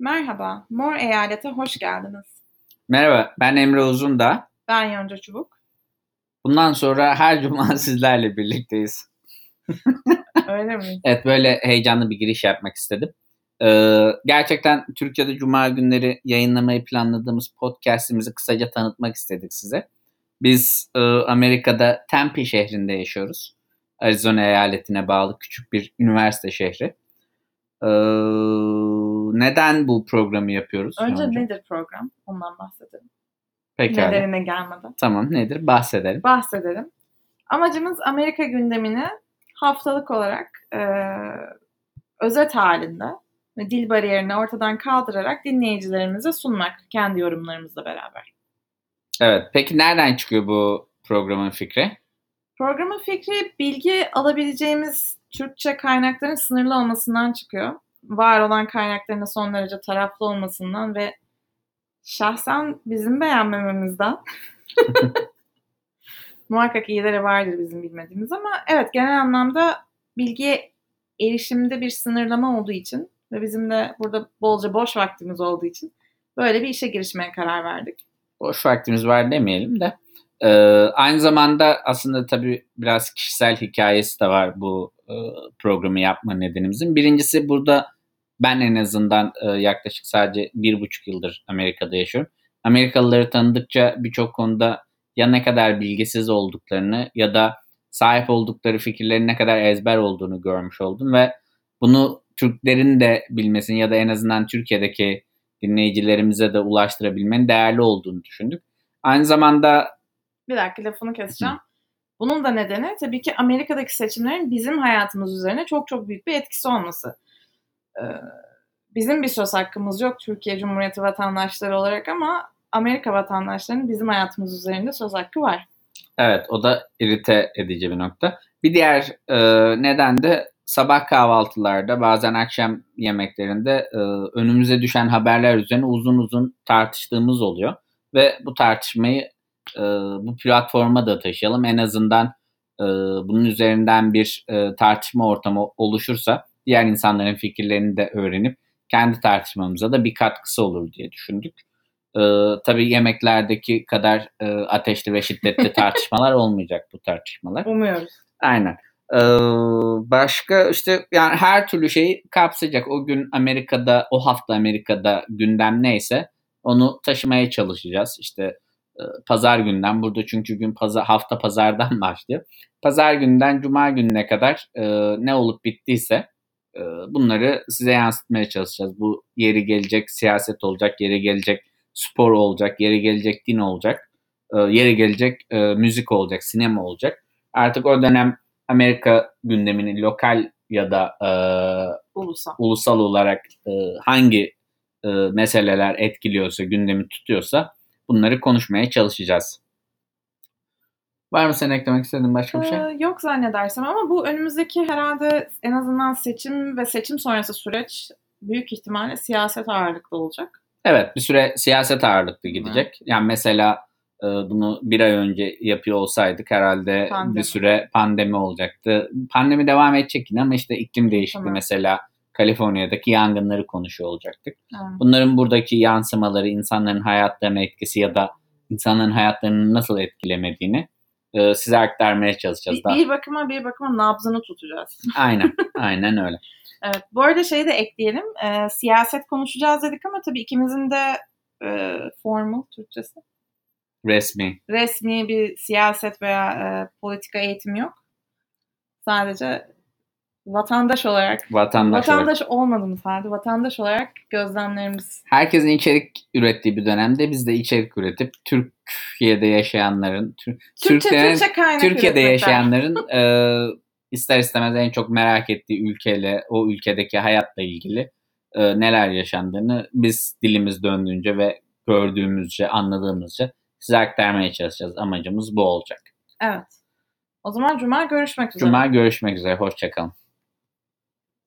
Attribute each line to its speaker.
Speaker 1: Merhaba, Mor Eyalet'e hoş geldiniz.
Speaker 2: Merhaba, ben Emre Uzun da.
Speaker 1: Ben Yonca Çubuk.
Speaker 2: Bundan sonra her cuma sizlerle birlikteyiz.
Speaker 1: Öyle mi?
Speaker 2: Evet, böyle heyecanlı bir giriş yapmak istedim. Ee, gerçekten Türkiye'de cuma günleri yayınlamayı planladığımız podcastimizi kısaca tanıtmak istedik size. Biz e, Amerika'da Tempe şehrinde yaşıyoruz. Arizona eyaletine bağlı küçük bir üniversite şehri. Ee, neden bu programı yapıyoruz?
Speaker 1: Önce
Speaker 2: Yonca?
Speaker 1: nedir program? Ondan bahsedelim.
Speaker 2: Pekala.
Speaker 1: Nedenine gelmeden.
Speaker 2: Tamam nedir? Bahsedelim.
Speaker 1: Bahsedelim. Amacımız Amerika gündemini haftalık olarak e, özet halinde ve dil bariyerini ortadan kaldırarak dinleyicilerimize sunmak kendi yorumlarımızla beraber.
Speaker 2: Evet. Peki nereden çıkıyor bu programın fikri?
Speaker 1: Programın fikri bilgi alabileceğimiz Türkçe kaynakların sınırlı olmasından çıkıyor. Var olan kaynakların da son derece taraflı olmasından ve şahsen bizim beğenmememizden. Muhakkak iyileri vardır bizim bilmediğimiz ama evet genel anlamda bilgiye erişimde bir sınırlama olduğu için ve bizim de burada bolca boş vaktimiz olduğu için böyle bir işe girişmeye karar verdik.
Speaker 2: Boş vaktimiz var demeyelim de. Ee, aynı zamanda aslında tabii biraz kişisel hikayesi de var bu e, programı yapma nedenimizin. Birincisi burada ben en azından e, yaklaşık sadece bir buçuk yıldır Amerika'da yaşıyorum. Amerikalıları tanıdıkça birçok konuda ya ne kadar bilgisiz olduklarını ya da sahip oldukları fikirlerin ne kadar ezber olduğunu görmüş oldum ve bunu Türklerin de bilmesini ya da en azından Türkiye'deki dinleyicilerimize de ulaştırabilmenin değerli olduğunu düşündük. Aynı zamanda
Speaker 1: Bir dakika lafını keseceğim. Bunun da nedeni tabii ki Amerika'daki seçimlerin bizim hayatımız üzerine çok çok büyük bir etkisi olması. Ee, bizim bir söz hakkımız yok Türkiye Cumhuriyeti vatandaşları olarak ama Amerika vatandaşlarının bizim hayatımız üzerinde söz hakkı var.
Speaker 2: Evet o da irite edici bir nokta. Bir diğer e, neden de sabah kahvaltılarda bazen akşam yemeklerinde e, önümüze düşen haberler üzerine uzun uzun tartıştığımız oluyor. Ve bu tartışmayı e, bu platforma da taşıyalım. En azından e, bunun üzerinden bir e, tartışma ortamı oluşursa diğer insanların fikirlerini de öğrenip kendi tartışmamıza da bir katkısı olur diye düşündük. E, tabii yemeklerdeki kadar e, ateşli ve şiddetli tartışmalar olmayacak bu tartışmalar.
Speaker 1: Umuyoruz.
Speaker 2: Aynen. Ee, başka işte yani her türlü şeyi kapsayacak. O gün Amerika'da, o hafta Amerika'da gündem neyse onu taşımaya çalışacağız. İşte pazar günden burada çünkü gün pazar, hafta pazardan başlıyor. Pazar günden cuma gününe kadar e, ne olup bittiyse e, bunları size yansıtmaya çalışacağız. Bu yeri gelecek siyaset olacak, yeri gelecek spor olacak, yeri gelecek din olacak, e, yeri gelecek e, müzik olacak, sinema olacak. Artık o dönem Amerika gündemini lokal ya da e,
Speaker 1: Ulusal.
Speaker 2: ulusal olarak e, hangi e, meseleler etkiliyorsa, gündemi tutuyorsa bunları konuşmaya çalışacağız. Var mı sen eklemek istediğin başka bir şey?
Speaker 1: Ee, yok zannedersem ama bu önümüzdeki herhalde en azından seçim ve seçim sonrası süreç büyük ihtimalle siyaset ağırlıklı olacak.
Speaker 2: Evet bir süre siyaset ağırlıklı gidecek. Yani mesela e, bunu bir ay önce yapıyor olsaydık herhalde
Speaker 1: Pandemi.
Speaker 2: bir süre pandemi olacaktı. Pandemi devam edecek yine ama işte iklim değişikliği
Speaker 1: Tamam.
Speaker 2: mesela Kaliforniya'daki yangınları konuşuyor olacaktık.
Speaker 1: Yani
Speaker 2: Bunların buradaki yansımaları, insanların hayatlarına etkisi ya da insanların hayatlarını nasıl etkilemediğini e, size aktarmaya çalışacağız.
Speaker 1: bir,
Speaker 2: Daha.
Speaker 1: bir bakıma bir bakıma nabzını tutacağız.
Speaker 2: Aynen, aynen öyle.
Speaker 1: Evet. Bu arada şeyi de ekleyelim. Ee, siyaset konuşacağız dedik ama tabii ikimizin de e, formal Türkçesi
Speaker 2: Resmi.
Speaker 1: resmi bir siyaset veya e, politika eğitimi yok. Sadece vatandaş olarak
Speaker 2: Vatandaş olarak.
Speaker 1: vatandaş olmadığımız halde vatandaş olarak gözlemlerimiz
Speaker 2: Herkesin içerik ürettiği bir dönemde biz de içerik üretip Türkiye'de yaşayanların, Tür-
Speaker 1: Türkçe
Speaker 2: Türklerin-
Speaker 1: Türkçe kaynak
Speaker 2: Türkiye'de
Speaker 1: üretmekten.
Speaker 2: yaşayanların e, ister istemez en çok merak ettiği ülkeyle, o ülkedeki hayatla ilgili e, neler yaşandığını biz dilimiz döndüğünce ve gördüğümüzce, anladığımızca size aktarmaya çalışacağız. Amacımız bu olacak.
Speaker 1: Evet. O zaman Cuma görüşmek üzere.
Speaker 2: Cuma görüşmek üzere. Hoşçakalın.